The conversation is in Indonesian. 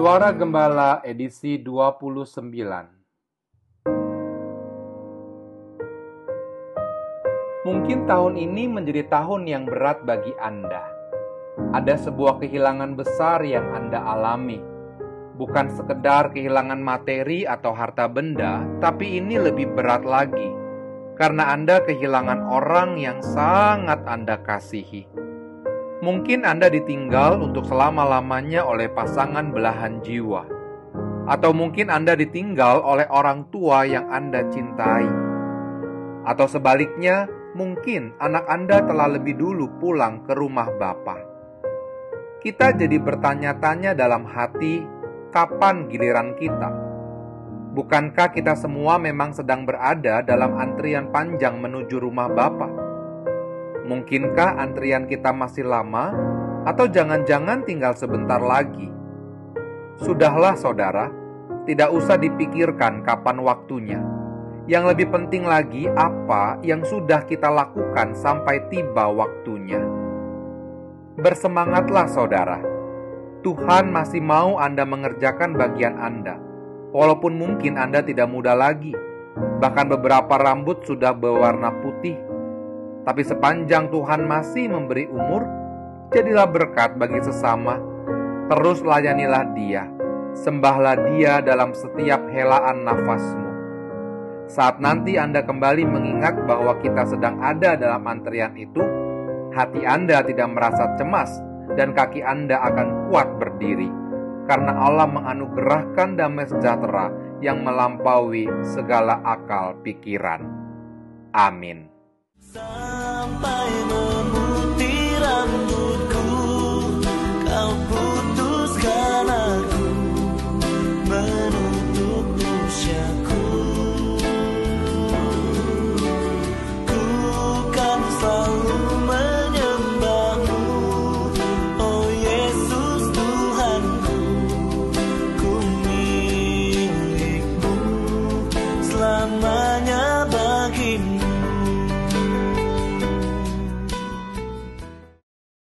Suara Gembala edisi 29 Mungkin tahun ini menjadi tahun yang berat bagi Anda. Ada sebuah kehilangan besar yang Anda alami. Bukan sekedar kehilangan materi atau harta benda, tapi ini lebih berat lagi. Karena Anda kehilangan orang yang sangat Anda kasihi. Mungkin Anda ditinggal untuk selama-lamanya oleh pasangan belahan jiwa. Atau mungkin Anda ditinggal oleh orang tua yang Anda cintai. Atau sebaliknya, mungkin anak Anda telah lebih dulu pulang ke rumah Bapa. Kita jadi bertanya-tanya dalam hati, kapan giliran kita? Bukankah kita semua memang sedang berada dalam antrian panjang menuju rumah Bapa? Mungkinkah antrian kita masih lama, atau jangan-jangan tinggal sebentar lagi? Sudahlah, saudara, tidak usah dipikirkan kapan waktunya. Yang lebih penting lagi, apa yang sudah kita lakukan sampai tiba waktunya. Bersemangatlah, saudara. Tuhan masih mau Anda mengerjakan bagian Anda, walaupun mungkin Anda tidak muda lagi. Bahkan beberapa rambut sudah berwarna putih tapi sepanjang Tuhan masih memberi umur, jadilah berkat bagi sesama. Terus layanilah Dia, sembahlah Dia dalam setiap helaan nafasmu. Saat nanti Anda kembali mengingat bahwa kita sedang ada dalam antrian itu, hati Anda tidak merasa cemas dan kaki Anda akan kuat berdiri karena Allah menganugerahkan damai sejahtera yang melampaui segala akal pikiran. Amin.